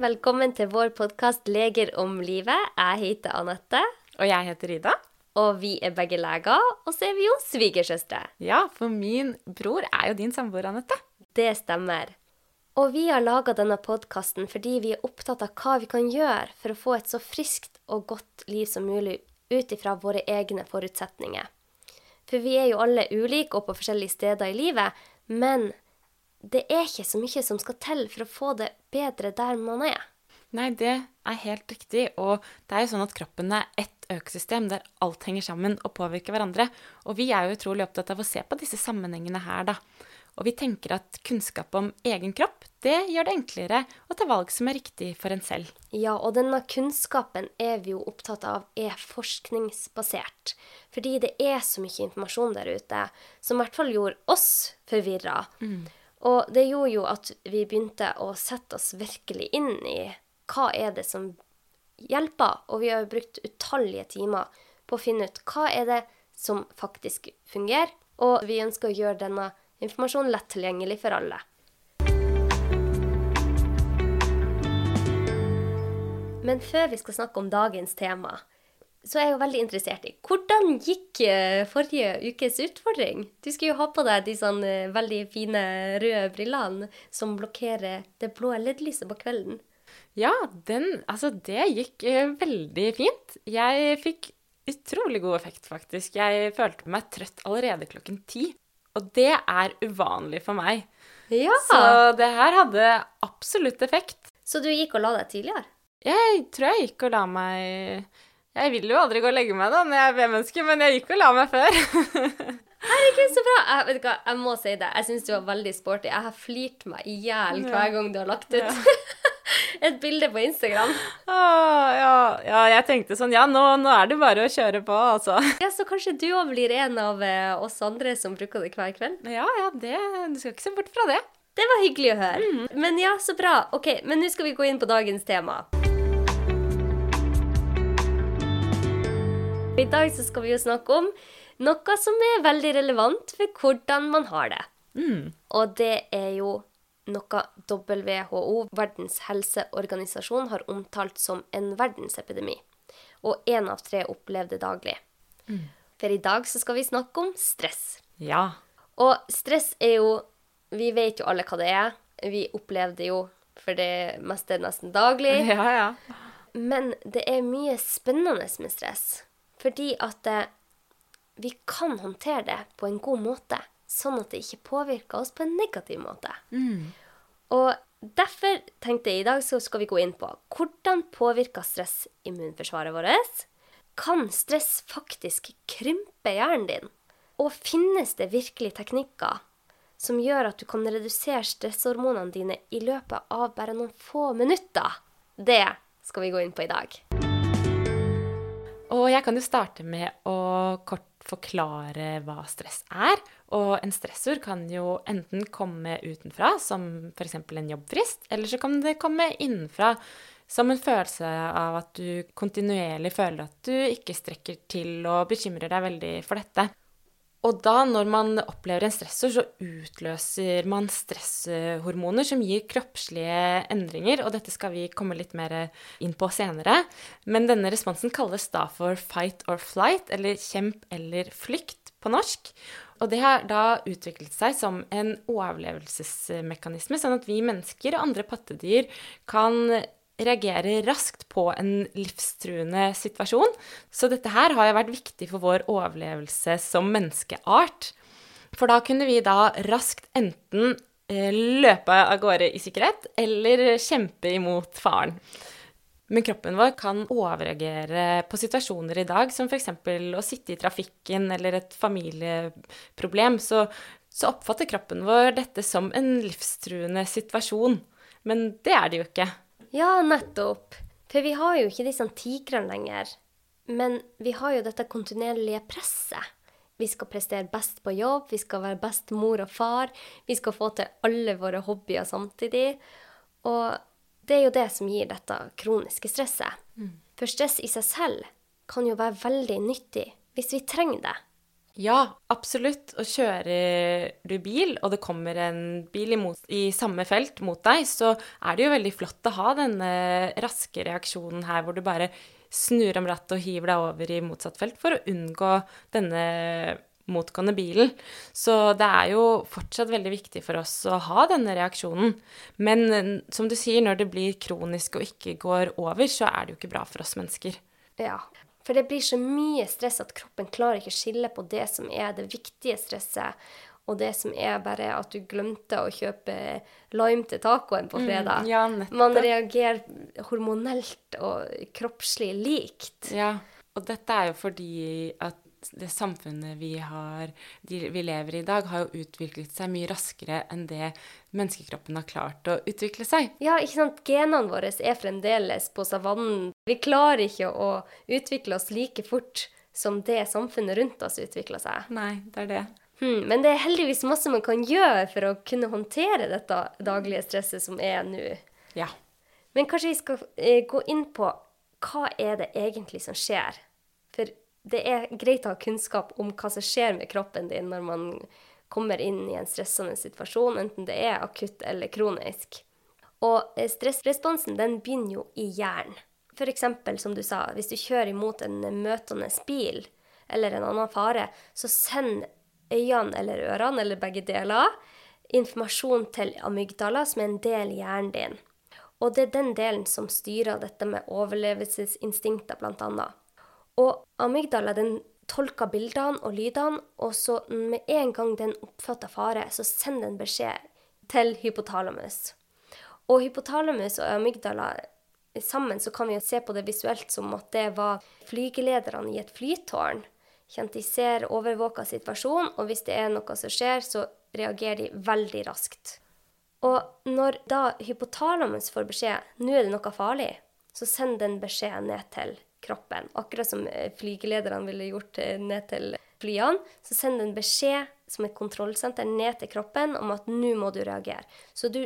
velkommen til vår podkast 'Leger om livet'. Jeg heter Anette. Og jeg heter Ida. Og vi er begge leger, og så er vi jo svigersøstre. Ja, for min bror er jo din samboer, Anette. Det stemmer. Og vi har laga denne podkasten fordi vi er opptatt av hva vi kan gjøre for å få et så friskt og godt liv som mulig ut ifra våre egne forutsetninger. For vi er jo alle ulike og på forskjellige steder i livet, men det er ikke så mye som skal til for å få det bedre der man er. Nei, det er helt riktig. Og det er jo sånn at kroppen er ett økosystem der alt henger sammen og påvirker hverandre. Og vi er jo utrolig opptatt av å se på disse sammenhengene her, da. Og vi tenker at kunnskap om egen kropp, det gjør det enklere å ta valg som er riktig for en selv. Ja, og denne kunnskapen er vi jo opptatt av er forskningsbasert. Fordi det er så mye informasjon der ute som i hvert fall gjorde oss forvirra. Mm. Og det gjorde jo at vi begynte å sette oss virkelig inn i hva er det som hjelper. Og vi har brukt utallige timer på å finne ut hva er det som faktisk fungerer. Og vi ønsker å gjøre denne informasjonen lett tilgjengelig for alle. Men før vi skal snakke om dagens tema, så er jeg jo veldig interessert i hvordan gikk eh, forrige ukes utfordring? Du skulle jo ha på deg de sånn eh, veldig fine røde brillene som blokkerer det blå LED-lyset på kvelden. Ja, den Altså, det gikk eh, veldig fint. Jeg fikk utrolig god effekt, faktisk. Jeg følte meg trøtt allerede klokken ti. Og det er uvanlig for meg. Ja. Så det her hadde absolutt effekt. Så du gikk og la deg tidligere? Jeg tror jeg gikk og la meg Jeg vil jo aldri gå og legge meg da når jeg er B-menneske, men jeg gikk og la meg før. Herregud, så bra! Jeg, vet hva, jeg må si det. Jeg syns du var veldig sporty. Jeg har flirt meg i hjel hver gang du har lagt ut. Ja. et bilde på Instagram. Ah, ja, ja, jeg tenkte sånn Ja, nå, nå, er det bare å kjøre på, altså. Ja, Så kanskje du òg blir en av eh, oss andre som bruker det hver kveld? Ja, ja, det, du skal ikke se bort fra det. Det var hyggelig å høre. Mm. Men ja, så bra. Ok, Men nå skal vi gå inn på dagens tema. I dag så skal vi jo snakke om noe som er veldig relevant for hvordan man har det. Mm. Og det er jo noe WHO, Verdens helseorganisasjon, har omtalt som en verdensepidemi. Og én av tre opplevde daglig. Mm. For i dag så skal vi snakke om stress. Ja. Og stress er jo Vi vet jo alle hva det er. Vi opplever det jo for det meste nesten daglig. Ja, ja. Men det er mye spennende med stress. Fordi at eh, vi kan håndtere det på en god måte sånn at det ikke påvirker oss på en negativ måte. Mm. Og derfor tenkte jeg i dag så skal vi gå inn på hvordan påvirker stress immunforsvaret vårt? Kan stress faktisk krympe hjernen din? Og finnes det virkelig teknikker som gjør at du kan redusere stresshormonene dine i løpet av bare noen få minutter? Det skal vi gå inn på i dag. Og jeg kan jo starte med å kort forklare hva stress er. Og en stressord kan jo enten komme utenfra, som f.eks. en jobbfrist, eller så kan det komme innenfra som en følelse av at du kontinuerlig føler at du ikke strekker til og bekymrer deg veldig for dette. Og da, når man opplever en stressor, så utløser man stresshormoner som gir kroppslige endringer, og dette skal vi komme litt mer inn på senere. Men denne responsen kalles da for fight or flight, eller kjemp eller flykt på norsk. Og det har da utviklet seg som en overlevelsesmekanisme, sånn at vi mennesker og andre pattedyr kan reagere raskt på en livstruende situasjon. Så dette her har jo vært viktig for vår overlevelse som menneskeart. For da kunne vi da raskt enten eh, løpe av gårde i sikkerhet eller kjempe imot faren. Men kroppen vår kan overreagere på situasjoner i dag, som f.eks. å sitte i trafikken eller et familieproblem. Så, så oppfatter kroppen vår dette som en livstruende situasjon. Men det er det jo ikke. Ja, nettopp. For vi har jo ikke disse tigrene lenger. Men vi har jo dette kontinuerlige presset. Vi skal prestere best på jobb, vi skal være best mor og far. Vi skal få til alle våre hobbyer samtidig. Og det er jo det som gir dette kroniske stresset. Mm. For stress i seg selv kan jo være veldig nyttig hvis vi trenger det. Ja, absolutt. Og kjører du bil, og det kommer en bil imot, i samme felt mot deg, så er det jo veldig flott å ha denne raske reaksjonen her, hvor du bare snur om rattet og hiver deg over i motsatt felt for å unngå denne motgående bilen. Så det er jo fortsatt veldig viktig for oss å ha denne reaksjonen. Men eh, som du sier, når det blir kronisk og ikke går over, så er det jo ikke bra for oss mennesker. Ja. For det blir så mye stress at kroppen klarer ikke å skille på det som er det viktige stresset, og det som er bare at du glemte å kjøpe lime til tacoen på fredag. Mm, ja. Man reagerer hormonelt og kroppslig likt. Ja, og dette er jo fordi at det samfunnet vi, har, vi lever i i dag, har jo utviklet seg mye raskere enn det menneskekroppen har klart å utvikle seg. Ja, ikke sant. Genene våre er fremdeles på savannen. Vi klarer ikke å utvikle oss like fort som det samfunnet rundt oss utvikler seg. Nei, det er det. Hmm, men det er heldigvis masse man kan gjøre for å kunne håndtere dette daglige stresset som er nå. Ja. Men kanskje vi skal eh, gå inn på hva er det egentlig som skjer? Det er greit å ha kunnskap om hva som skjer med kroppen din når man kommer inn i en stressende situasjon, enten det er akutt eller kronisk. Og eh, stressresponsen den begynner jo i hjernen. F.eks. som du sa, hvis du kjører imot en møtende bil eller en annen fare, så send øynene eller ørene, eller begge deler, informasjon til amygdala, som er en del i hjernen din. Og det er den delen som styrer dette med overlevelsesinstinkter, blant annet. Og amygdala den tolker bildene og lydene, og så med en gang den oppfatter fare, så sender den beskjed til hypotalamus. Og hypotalamus og amygdala sammen så kan vi jo se på det visuelt som at det var flygelederne i et flytårn. Kjent de ser overvåka situasjon, og hvis det er noe som skjer, så reagerer de veldig raskt. Og når da hypotalamus får beskjed nå er det noe farlig, så sender den beskjed ned til kroppen. Akkurat som eh, flygelederne ville gjort eh, ned til flyene. Så sender den beskjed som et kontrollsenter ned til kroppen om at nå må du reagere. Så du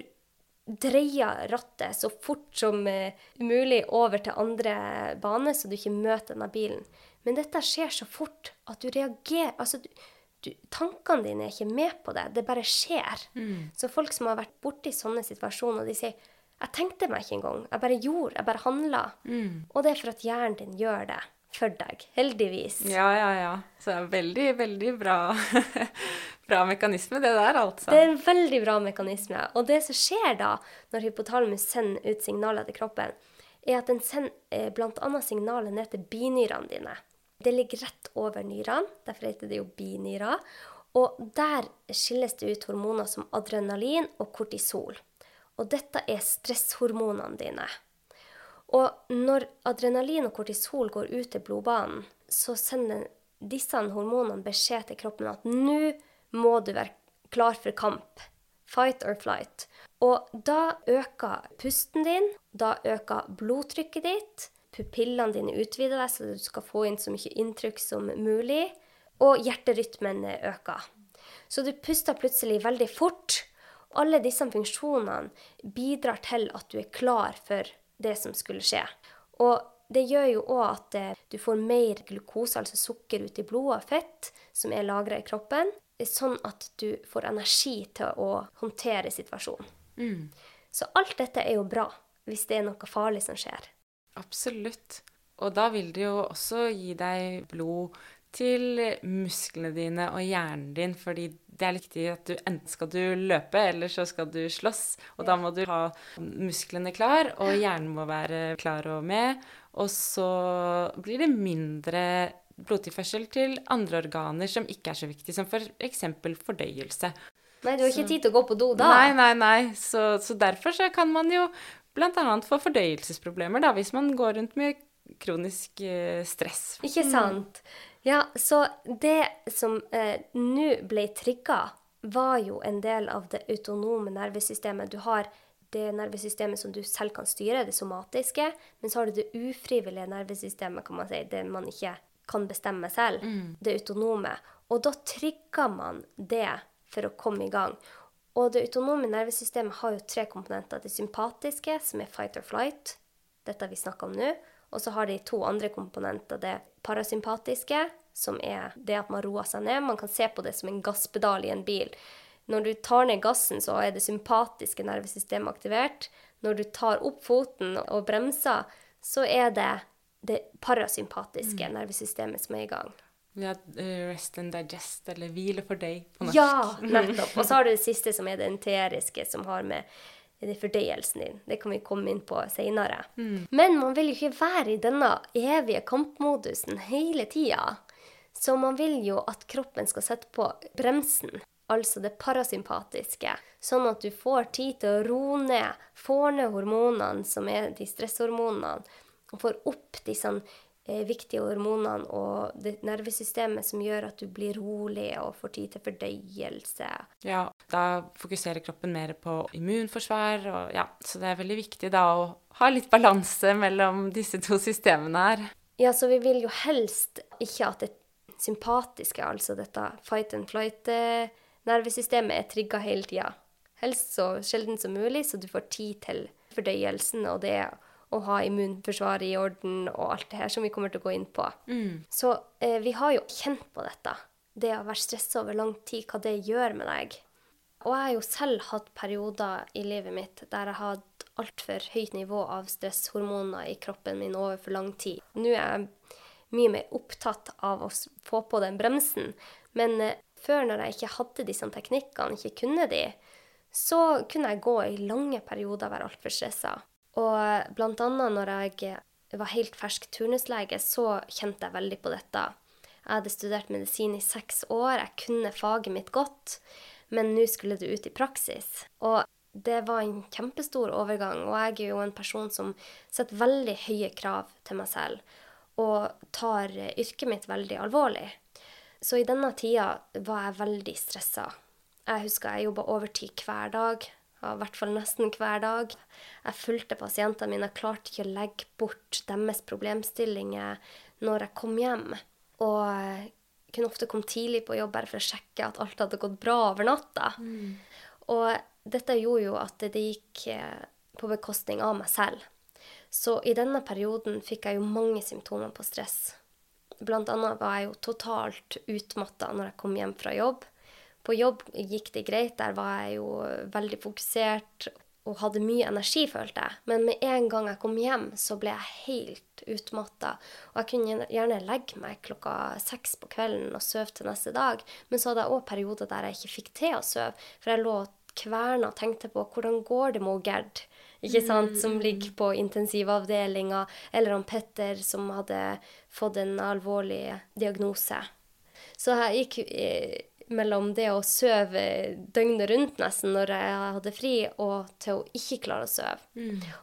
dreier rattet så fort som uh, mulig over til andre bane, så du ikke møter denne bilen. Men dette skjer så fort at du reagerer altså du, du, Tankene dine er ikke med på det. Det bare skjer. Mm. Så folk som har vært borti sånne situasjoner, de sier jeg tenkte meg ikke engang. Jeg bare gjorde, jeg bare handla. Mm. Og det er for at hjernen din gjør det for deg. Heldigvis. Ja, ja, ja. Så det er veldig, veldig bra, bra mekanisme, det der, altså. Det er en veldig bra mekanisme. Og det som skjer da, når hypotalamus sender ut signaler til kroppen, er at den sender eh, bl.a. signalet ned til binyrene dine. Det ligger rett over nyrene, derfor heter det jo binyrer. Og der skilles det ut hormoner som adrenalin og kortisol. Og dette er stresshormonene dine. Og når adrenalin og kortisol går ut til blodbanen, så sender disse hormonene beskjed til kroppen at nå må du være klar for kamp. Fight or flight. Og da øker pusten din, da øker blodtrykket ditt, pupillene dine utvider deg så du skal få inn så mye inntrykk som mulig, og hjerterytmen øker. Så du puster plutselig veldig fort, alle disse funksjonene bidrar til at du er klar for det som skulle skje. Og det gjør jo òg at eh, du får mer glukose, altså sukker, ut i blodet og fett, som er lagra i kroppen, sånn at du får energi til å håndtere situasjonen. Mm. Så alt dette er jo bra hvis det er noe farlig som skjer. Absolutt. Og da vil det jo også gi deg blod til musklene dine og hjernen din, fordi det er viktig at du enten skal du løpe, eller så skal du slåss. Og da må du ha musklene klar, og hjernen må være klar og med. Og så blir det mindre blodtilførsel til andre organer som ikke er så viktige, som f.eks. For fordøyelse. Nei, du har ikke tid til å gå på do da. Nei, nei, nei. Så, så derfor så kan man jo bl.a. få fordøyelsesproblemer da, hvis man går rundt med kronisk eh, stress. Ikke sant. Ja, så det som eh, nå ble trigga, var jo en del av det autonome nervesystemet. Du har det nervesystemet som du selv kan styre, det somatiske, men så har du det ufrivillige nervesystemet, kan man si, det man ikke kan bestemme selv. Mm. Det autonome. Og da trigger man det for å komme i gang. Og det autonome nervesystemet har jo tre komponenter. Det sympatiske, som er fight or flight, dette vi snakker om nå. Og så har de to andre komponenter. Det parasympatiske, som er det at man roer seg ned. Man kan se på det som en gasspedal i en bil. Når du tar ned gassen, så er det sympatiske nervesystemet aktivert. Når du tar opp foten og bremser, så er det det parasympatiske nervesystemet som er i gang. Ja, eh, rest and digest, eller hvile for deg på norsk. Ja, nettopp. Og så har du det siste, som er det enteriske, som har med det fordøyelsen din. Det kan vi komme inn på seinere. Men man vil jo ikke være i denne evige kampmodusen hele tida. Så man vil jo at kroppen skal sette på bremsen, altså det parasympatiske, sånn at du får tid til å roe ned, får ned hormonene, som er de stresshormonene, og får opp de sånn eh, viktige hormonene og det nervesystemet som gjør at du blir rolig og får tid til fordøyelse. Ja, da fokuserer kroppen mer på immunforsvar, og ja, så det er veldig viktig da å ha litt balanse mellom disse to systemene her. Ja, så vi vil jo helst ikke at det sympatiske, altså dette fight and flight-nervesystemet, er trigga hele tida. Helst så sjelden som mulig, så du får tid til fordøyelsen og det å ha immunforsvaret i orden og alt det her som vi kommer til å gå inn på. Så eh, vi har jo kjent på dette. Det å være stressa over lang tid, hva det gjør med deg. Og jeg har jo selv hatt perioder i livet mitt der jeg har hatt altfor høyt nivå av stresshormoner i kroppen min over for lang tid. Nå er jeg mye mer opptatt av å få på den bremsen. Men eh, før, når jeg ikke hadde disse teknikkene, ikke kunne de, så kunne jeg gå i lange perioder og være altfor stressa. Og eh, blant annet når jeg var helt fersk turnuslege, så kjente jeg veldig på dette. Jeg hadde studert medisin i seks år, jeg kunne faget mitt godt, men nå skulle det ut i praksis. Og det var en kjempestor overgang, og jeg er jo en person som setter veldig høye krav til meg selv, og tar eh, yrket mitt veldig alvorlig. Så i denne tida var jeg veldig stressa. Jeg husker jeg jobba overtid hver dag. I hvert fall nesten hver dag. Jeg fulgte pasientene mine, jeg klarte ikke å legge bort deres problemstillinger når jeg kom hjem. Og jeg kunne ofte komme tidlig på jobb bare for å sjekke at alt hadde gått bra over natta. Og dette gjorde jo at det gikk eh, på bekostning av meg selv. Så i denne perioden fikk jeg jo mange symptomer på stress. Blant annet var jeg jo totalt utmatta når jeg kom hjem fra jobb. På jobb gikk det greit, der var jeg jo veldig fokusert og hadde mye energi, følte jeg. Men med en gang jeg kom hjem, så ble jeg helt utmatta. Og jeg kunne gjerne legge meg klokka seks på kvelden og sove til neste dag. Men så hadde jeg òg perioder der jeg ikke fikk til å sove, for jeg lå og kverna og tenkte på hvordan går det med Gerd, ikke sant, som ligger på intensivavdelinga, eller om Petter som hadde fått en alvorlig diagnose. Så jeg gikk eh, mellom det å sove døgnet rundt nesten når jeg hadde fri, og til å ikke klare å sove.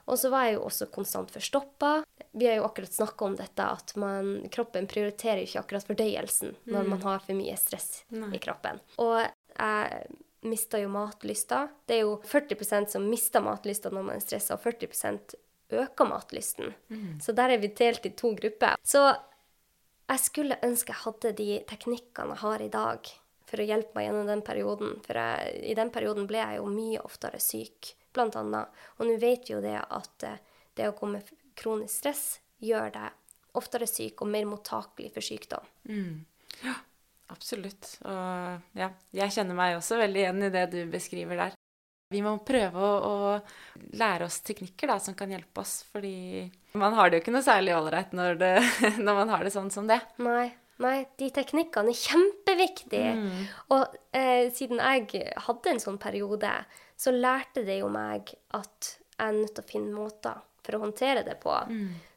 Og så var jeg jo også konstant forstoppa. Vi har jo akkurat snakka om dette, at man, kroppen prioriterer jo ikke akkurat fordøyelsen når man har for mye stress Nei. i kroppen. Og jeg mista jo matlysta. Det er jo 40% som mister matlysta når man er stressa, og 40% øker matlysten. Så der er vi delt i to grupper. Så jeg skulle ønske jeg hadde de teknikkene jeg har i dag, for å hjelpe meg gjennom den perioden. For jeg, i den perioden ble jeg jo mye oftere syk, blant annet. Og nå vet vi jo det at eh, det å gå med kronisk stress gjør deg oftere syk og mer mottakelig for sykdom. Ja, Absolutt. Og ja, jeg kjenner meg også veldig igjen i det du beskriver der. Vi må prøve å, å lære oss teknikker da, som kan hjelpe oss, fordi man har det jo ikke noe særlig ålreit når, når man har det sånn som det. Nei, nei, de teknikkene er kjempeviktige. Og eh, siden jeg hadde en sånn periode, så lærte det jo meg at jeg er nødt til å finne måter for å håndtere det på.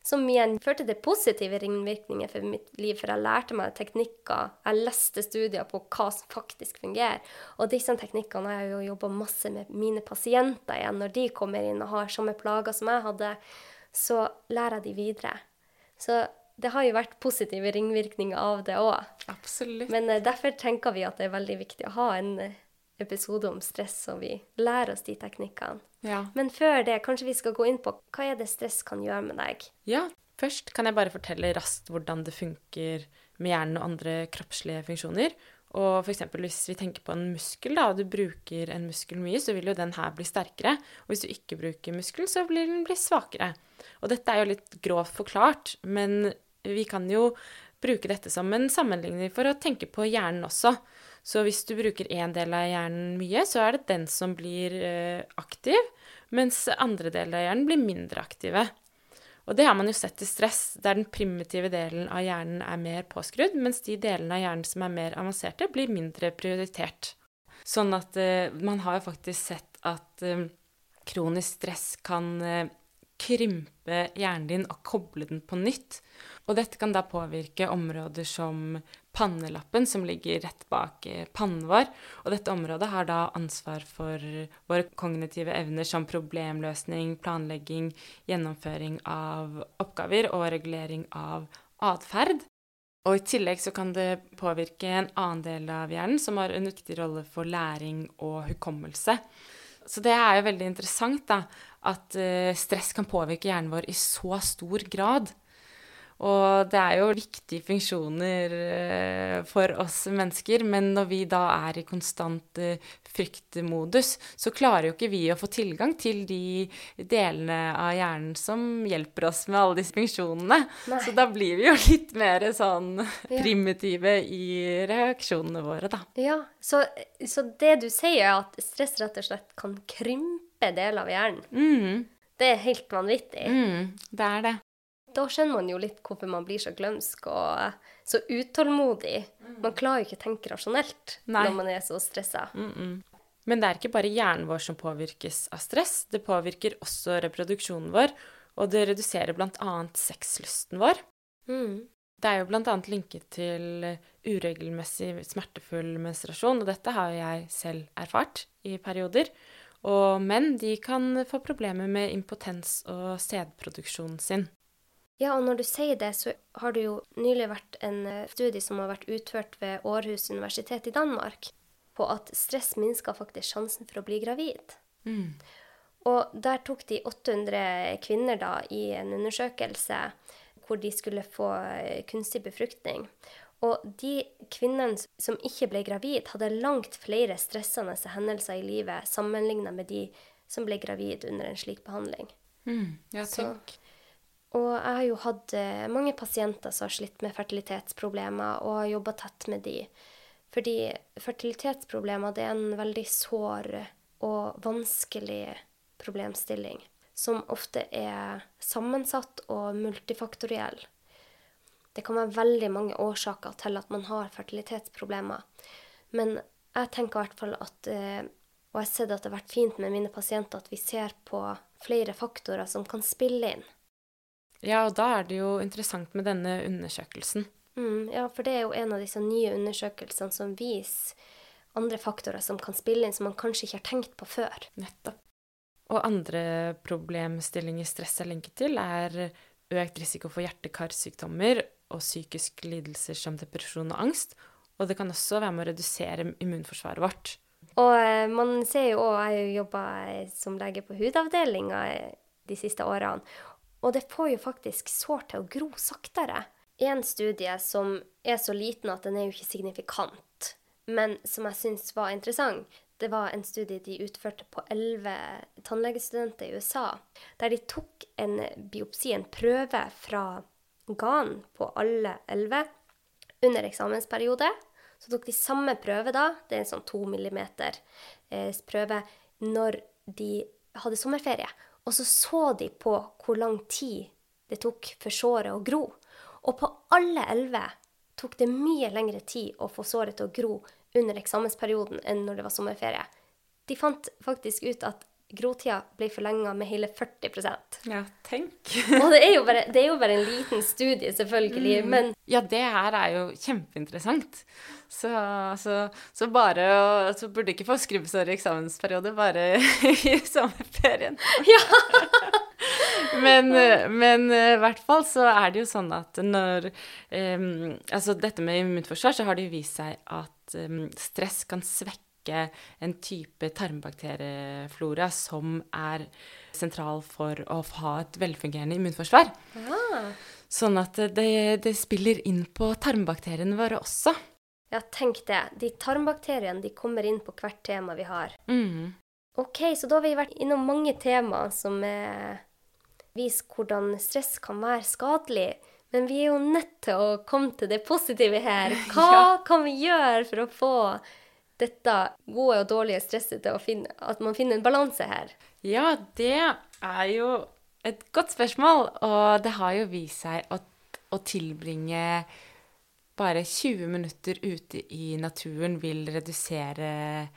Som igjen førte til positive ringvirkninger for mitt liv, for jeg lærte meg teknikker. Jeg leste studier på hva som faktisk fungerer. Og disse teknikkene har jeg jo jobba masse med mine pasienter igjen. Når de kommer inn og har samme plager som jeg hadde, så lærer jeg de videre. Så det har jo vært positive ringvirkninger av det òg. Absolutt. Men eh, derfor tenker vi at det er veldig viktig å ha en eh, episode om stress, så vi lærer oss de teknikkene. Ja. Men før det, kanskje vi skal gå inn på hva er det stress kan gjøre med deg? ja. Først kan jeg bare fortelle raskt hvordan det funker med hjernen og andre kroppslige funksjoner. Og for eksempel hvis vi tenker på en muskel, da, og du bruker en muskel mye, så vil jo den her bli sterkere. Og hvis du ikke bruker muskel, så vil den bli svakere. Og dette er jo litt grovt forklart, men vi kan jo bruke dette som en sammenligning for å tenke på hjernen også. Så hvis du bruker én del av hjernen mye, så er det den som blir eh, aktiv, mens andre deler av hjernen blir mindre aktive. Og det har man jo sett i stress, der den primitive delen av hjernen er mer påskrudd, mens de delene av hjernen som er mer avanserte, blir mindre prioritert. Sånn at uh, man har jo faktisk sett at uh, kronisk stress kan uh, krympe hjernen din og koble den på nytt. Og dette kan da påvirke områder som pannelappen, som ligger rett bak eh, pannen vår. Og dette området har da ansvar for våre kognitive evner som problemløsning, planlegging, gjennomføring av oppgaver og regulering av atferd. Og i tillegg så kan det påvirke en annen del av hjernen som har en viktig rolle for læring og hukommelse. Så det er jo veldig interessant da, at uh, stress kan påvirke hjernen vår i så stor grad. Og det er jo viktige funksjoner uh, for oss mennesker, men når vi da er i konstant uh, fryktmodus, så klarer jo ikke vi å få tilgang til de delene av hjernen som hjelper oss med alle disse funksjonene. Nei. Så da blir vi jo litt mer sånn primitive ja. i reaksjonene våre, da. Ja, så, så det du sier, er at stress rett og slett kan krympe kjempe del av hjernen. Mm. Det er helt vanvittig. Mm, det er det. Da skjønner man jo litt hvorfor man blir så glømsk og så utålmodig. Mm. Man klarer jo ikke å tenke rasjonelt Nei. når man er så stressa. Men det er ikke bare hjernen vår som påvirkes av stress. Det påvirker også reproduksjonen vår, og det reduserer bl.a. sexlysten vår. Mm. Det er jo bl.a. linket til uregelmessig smertefull menstruasjon, og dette har jeg selv erfart i perioder. Og menn de kan få problemer med impotens og sædproduksjonen sin. Ja, og når du sier det, så har det jo nylig vært en eh, studie som har vært utført ved Århus universitet i Danmark, på at stress minsker faktisk sjansen for å bli gravid. Mm. Og der tok de 800 kvinner da i en undersøkelse hvor de skulle få eh, kunstig befruktning. Og de kvinnene som ikke ble gravid, hadde langt flere stressende hendelser i livet sammenligna med de som ble gravid under en slik behandling. Mm, ja, tenk. Og jeg har jo hatt eh, mange pasienter som har slitt med fertilitetsproblemer, og har jobba tett med de. Fordi fertilitetsproblemer det er en veldig sår og vanskelig problemstilling. Som ofte er sammensatt og multifaktoriell. Det kan være veldig mange årsaker til at man har fertilitetsproblemer. Men jeg tenker i hvert fall at eh, Og jeg har sett at det har vært fint med mine pasienter at vi ser på flere faktorer som kan spille inn. Ja, og da er det jo interessant med denne undersøkelsen. Mm, ja, for det er jo en av disse nye undersøkelsene som viser andre faktorer som kan spille inn, som man kanskje ikke har tenkt på før. Nettopp. Og andre problemstillinger stress er linket til, er økt risiko for hjerte-karsykdommer og psykiske lidelser som depresjon og angst. Og det kan også være med å redusere immunforsvaret vårt. Og eh, man ser jo òg Jeg har jo jobba som lege på hudavdelinga de siste årene. Og det får jo faktisk sår til å gro saktere. En studie som er så liten at den er jo ikke signifikant, men som jeg syns var interessant, det var en studie de utførte på elleve tannlegestudenter i USA. Der de tok en biopsi, en prøve fra GAN på alle elleve under eksamensperiode. Så tok de samme prøve da, det er en sånn to millimeter eh, prøve, når de hadde sommerferie. Og så så de på hvor lang tid det tok for såret å gro. Og på alle elleve tok det mye lengre tid å få såret til å gro under eksamensperioden enn når det var sommerferie. De fant faktisk ut at grotida ble forlenga med hele 40 Ja, tenk. og det er, jo bare, det er jo bare en liten studie, selvfølgelig, mm. men Ja, det her er jo kjempeinteressant. Så, så, så bare Så burde ikke få skrubbsår i eksamensperiode, bare i sommerferien. Ja! men, men i hvert fall så er det jo sånn at når um, Altså dette med immunforsvar, så har det jo vist seg at um, stress kan svekke ikke en type tarmbakterieflora som er sentral for å ha et velfungerende immunforsvar. Ah. Sånn at det, det, spiller inn på tarmbakteriene våre også. Ja, tenk det. De tarmbakteriene de kommer inn på hvert tema vi har. Mm. OK, så da har vi vært innom mange temaer som viser hvordan stress kan være skadelig. Men vi er jo nødt til å komme til det positive her. Hva kan vi gjøre for å få dette gode og dårlige stresset til å finne At man finner en balanse her? Ja, det er jo et godt spørsmål. Og det har jo vist seg at å tilbringe bare 20 minutter ute i naturen vil redusere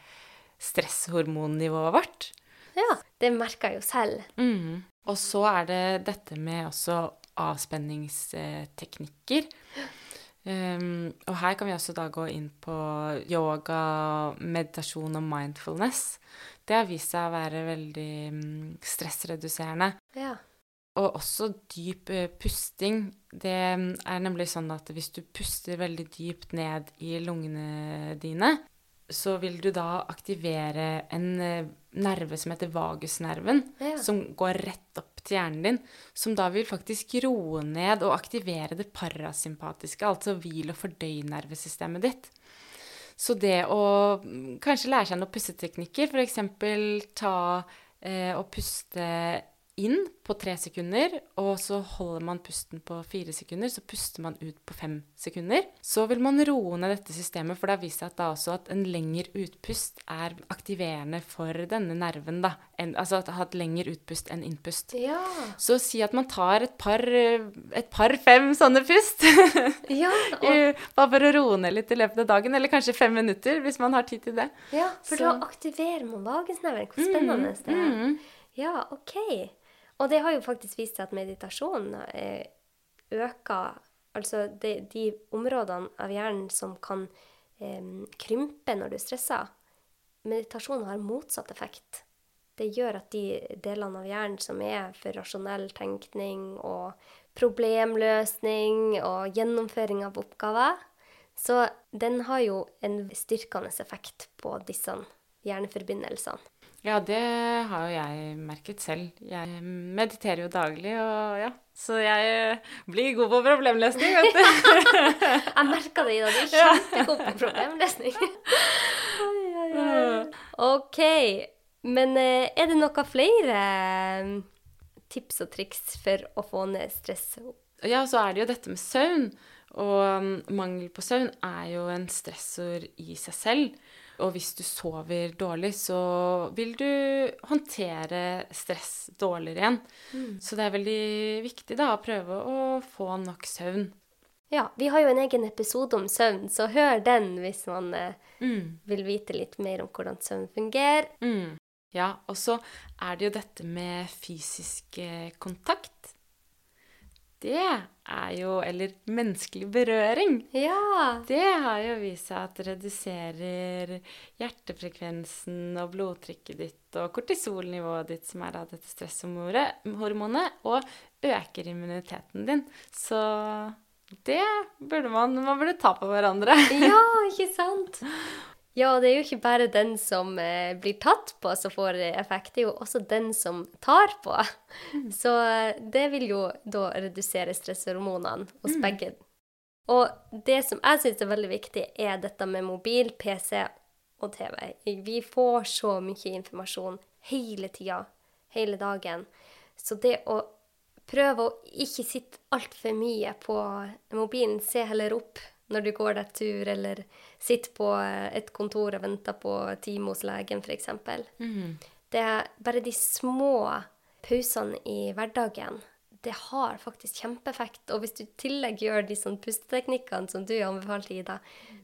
stresshormonnivået vårt. Ja, det merker jeg jo selv. Mm. Og så er det dette med også avspenningsteknikker. Um, og her kan vi også da gå inn på yoga, meditasjon og mindfulness. Det har vist seg å være veldig um, stressreduserende. Ja. Og også dyp uh, pusting. Det er nemlig sånn at hvis du puster veldig dypt ned i lungene dine, så vil du da aktivere en uh, nerve som heter vagusnerven, Ja. som går rett opp til hjernen din, som da vil faktisk roe ned og aktivere det parasympatiske, altså hvil- og fordøynervesystemet ditt. Så det å mm, kanskje lære seg noen pusteteknikker, f.eks. ta eh, og puste inn på tre sekunder, og så holder man pusten på fire sekunder, så puster man ut på fem sekunder. Så vil man roe ned dette systemet, for det har vist seg at, at en lengre utpust er aktiverende for denne nerven, da. En, altså at ha et lengre utpust enn innpust. Ja. Så si at man tar et par, et par fem sånne pust. Ja, og, Bare for å roe ned litt i løpet av dagen, eller kanskje fem minutter, hvis man har tid til det. ja, for Så- da aktiverer man vagusnerven. Hvor spennende det er. Mm. Ja, OK. Og det har jo faktisk vist seg at meditasjon eh, øker Altså de, de områdene av hjernen som kan eh, krympe når du stresser. Meditasjon har motsatt effekt. Det gjør at de delene av hjernen som er for rasjonell tenkning og problemløsning og gjennomføring av oppgaver, så den har jo en styrkende effekt på disse hjerneforbindelsene. Ja, det har jo jeg merket selv. Jeg mediterer jo daglig, og ja. Så jeg blir god på problemløsning, vet du. Jeg merka det, Ida. Du er kjempegod på problemløsning. OK. Men eh, er det noe flere eh, tips og triks for å få ned stress? Ja, så er det jo dette med søvn. Og um, mangel på søvn er jo en stressor i seg selv. Og hvis du sover dårlig, så vil du håndtere stress dårligere igjen. Så det er veldig viktig da å prøve å få nok søvn. Ja, vi har jo en egen episode om søvn, så hør den hvis man eh, Mm. vil vite litt mer om hvordan søvn fungerer. Mm. Ja, og så er det jo dette med fysisk eh, kontakt. Det er jo Eller menneskelig berøring. Ja. Det har jo vist seg at det reduserer hjertefrekvensen og blodtrykket ditt og kortisolnivået ditt, som er da dette stresshormonet, og øker immuniteten din. Så det burde man Man burde ta på hverandre. Ja, ikke sant? Ja, det er jo ikke bare den som eh, blir tatt på som får effekt, det er jo også den som tar på. Så eh, det vil jo da redusere stresshormonene hos begge. Og det som jeg syns er veldig viktig, er dette med mobil, PC og TV. Vi får så mye informasjon hele tida, hele dagen. Så det å prøve å ikke sitte altfor mye på mobilen, se heller opp når du går deg tur, eller sitter på et kontor og venter på time hos legen, f.eks. Det er bare de små pausene i hverdagen. Det har faktisk kjempeeffekt. Og hvis du i tillegg gjør de sånne pusteteknikkene som du anbefalte, Ida,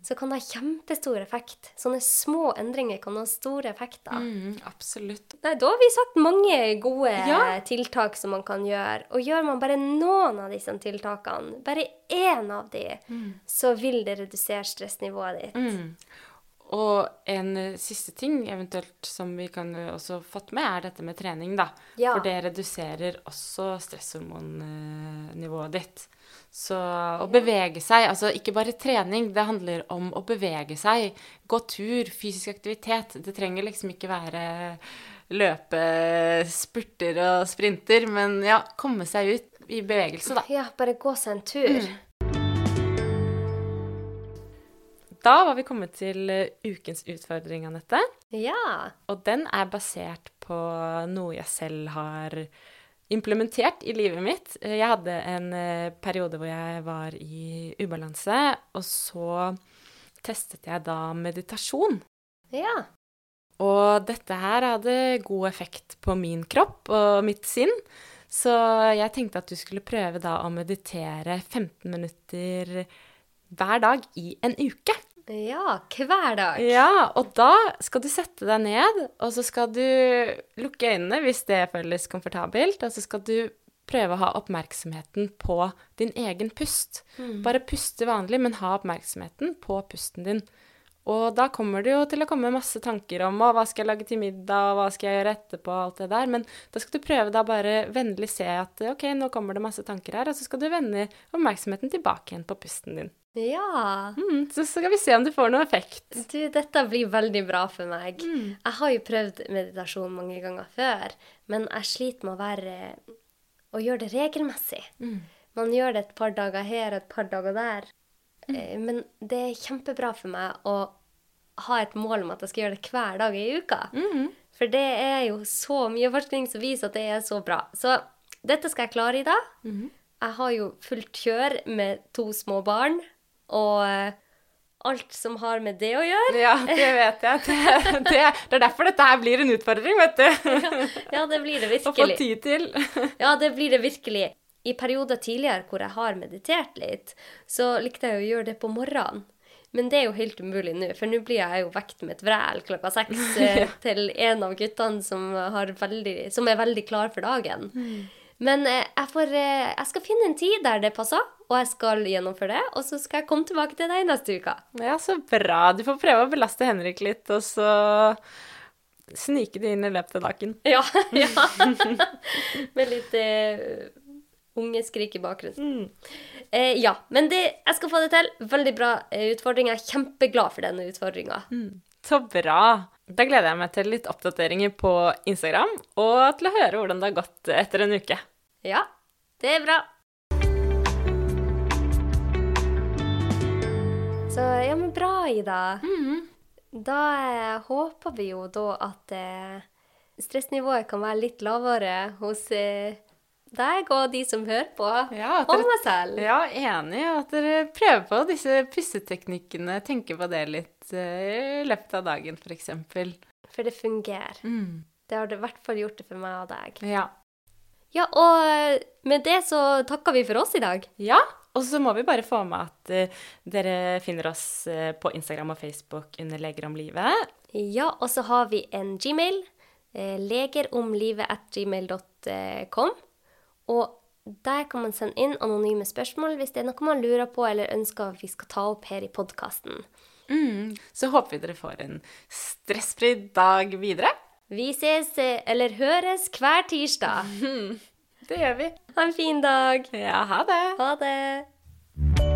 så kan det ha kjempestor effekt. Sånne små endringer kan ha store effekter. Mm, absolutt. Nei, da har vi sagt mange gode Ja. tiltak som man kan gjøre. Og gjør man bare noen av disse tiltakene, bare én av de, så vil det redusere stressnivået ditt. Mm. Og en eh, siste ting eventuelt som vi kan eh, også fått med, er dette med trening, da. Ja. For det reduserer også stresshormonnivået ditt. Så å bevege seg, altså ikke bare trening, det handler om å bevege seg. Gå tur, fysisk aktivitet. Det trenger liksom ikke være løpe, spurter og sprinter, men ja, komme seg ut i bevegelse, da. Ja, bare gå seg en tur. Da var vi kommet til eh, ukens utfordring, Anette. Ja. Og den er basert på noe jeg selv har implementert i livet mitt. Eh, Jeg hadde en eh, periode hvor jeg var i ubalanse, og så testet jeg da meditasjon. Ja. Og dette her hadde god effekt på min kropp og mitt sinn. Så jeg tenkte at du skulle prøve da å meditere 15 minutter hver dag i en uke. Ja, hver dag. Ja, og da skal du sette deg ned, og så skal du lukke øynene hvis det føles komfortabelt, og så skal du prøve å ha oppmerksomheten på din egen pust. Bare puste vanlig, men ha oppmerksomheten på pusten din. Og da kommer det jo til å komme masse tanker om hva skal jeg lage til middag, og hva skal jeg gjøre etterpå, alt det der. Men da skal du prøve da bare vennlig se at ok, nå kommer det masse tanker her, og så skal du vende oppmerksomheten tilbake igjen på pusten din. Ja. Mm, så skal vi se om du får noe effekt. Du, dette blir veldig bra for meg. Jeg har jo prøvd meditasjon mange ganger før, men jeg sliter med å være å gjøre det regelmessig. Man gjør det et par dager her og et par dager der. Eh, Men det er kjempebra for meg å ha et mål om at jeg skal gjøre det hver dag i uka. For det er jo så mye forskning som viser at det er så bra. Så dette skal jeg klare i dag. Jeg har jo fullt kjør med to små barn, og eh, alt som har med det å gjøre. Ja, det vet jeg. Det, det, det er derfor dette her blir en utfordring, vet du. Ja, det blir det virkelig. Å få tid til. Ja, det blir det virkelig. I perioder tidligere hvor jeg har meditert litt, så likte jeg å gjøre det på morgenen. Men det er jo helt umulig nå, for nå blir jeg jo vekt med et vræl klokka seks eh, til en av guttene som, har veldig, som er veldig klar for dagen. Men eh, jeg, får, eh, jeg skal finne en tid der det passer, og jeg skal gjennomføre det. Og så skal jeg komme tilbake til deg neste uke. Ja, så bra. Du får prøve å belaste Henrik litt, og så snike det inn i løpet av dagen. Ja, ja. Med litt unge ungeskrik i bakgrunnen. Eh, ja, men det, jeg skal få det til. Veldig bra utfordring. Jeg er kjempeglad for denne utfordringa. Så bra. Da gleder jeg meg til litt oppdateringer på Instagram, og til å høre hvordan det har gått etter en uke. Ja, det er bra. Så ja, men bra, Ida. Da eh, håper vi jo da at eh, stressnivået kan være litt lavere hos eh, deg og de som hører på, Ja, at og meg selv. Ja, enig. og At dere prøver på disse pusteteknikkene. Tenker på det litt eh, i løpet av dagen, f.eks. For det fungerer. Mm. Det har det i hvert fall gjort det for meg og deg. Ja. Ja, og med det så takker vi for oss i dag. ja. Og så må vi bare få med at uh, dere finner oss uh, på Instagram og Facebook under Leger om livet. Ja, og så har vi en gmail, eh, legeromlivet.gmail.com. Og der kan man sende inn anonyme spørsmål hvis det er noe man lurer på eller ønsker vi skal ta opp her i podkasten. Mm. Så håper vi dere får en stressfri dag videre. Vi ses, eh, eller høres, hver tirsdag. Det gjør vi. Ha en fin dag. Ja, ha det. Ha det.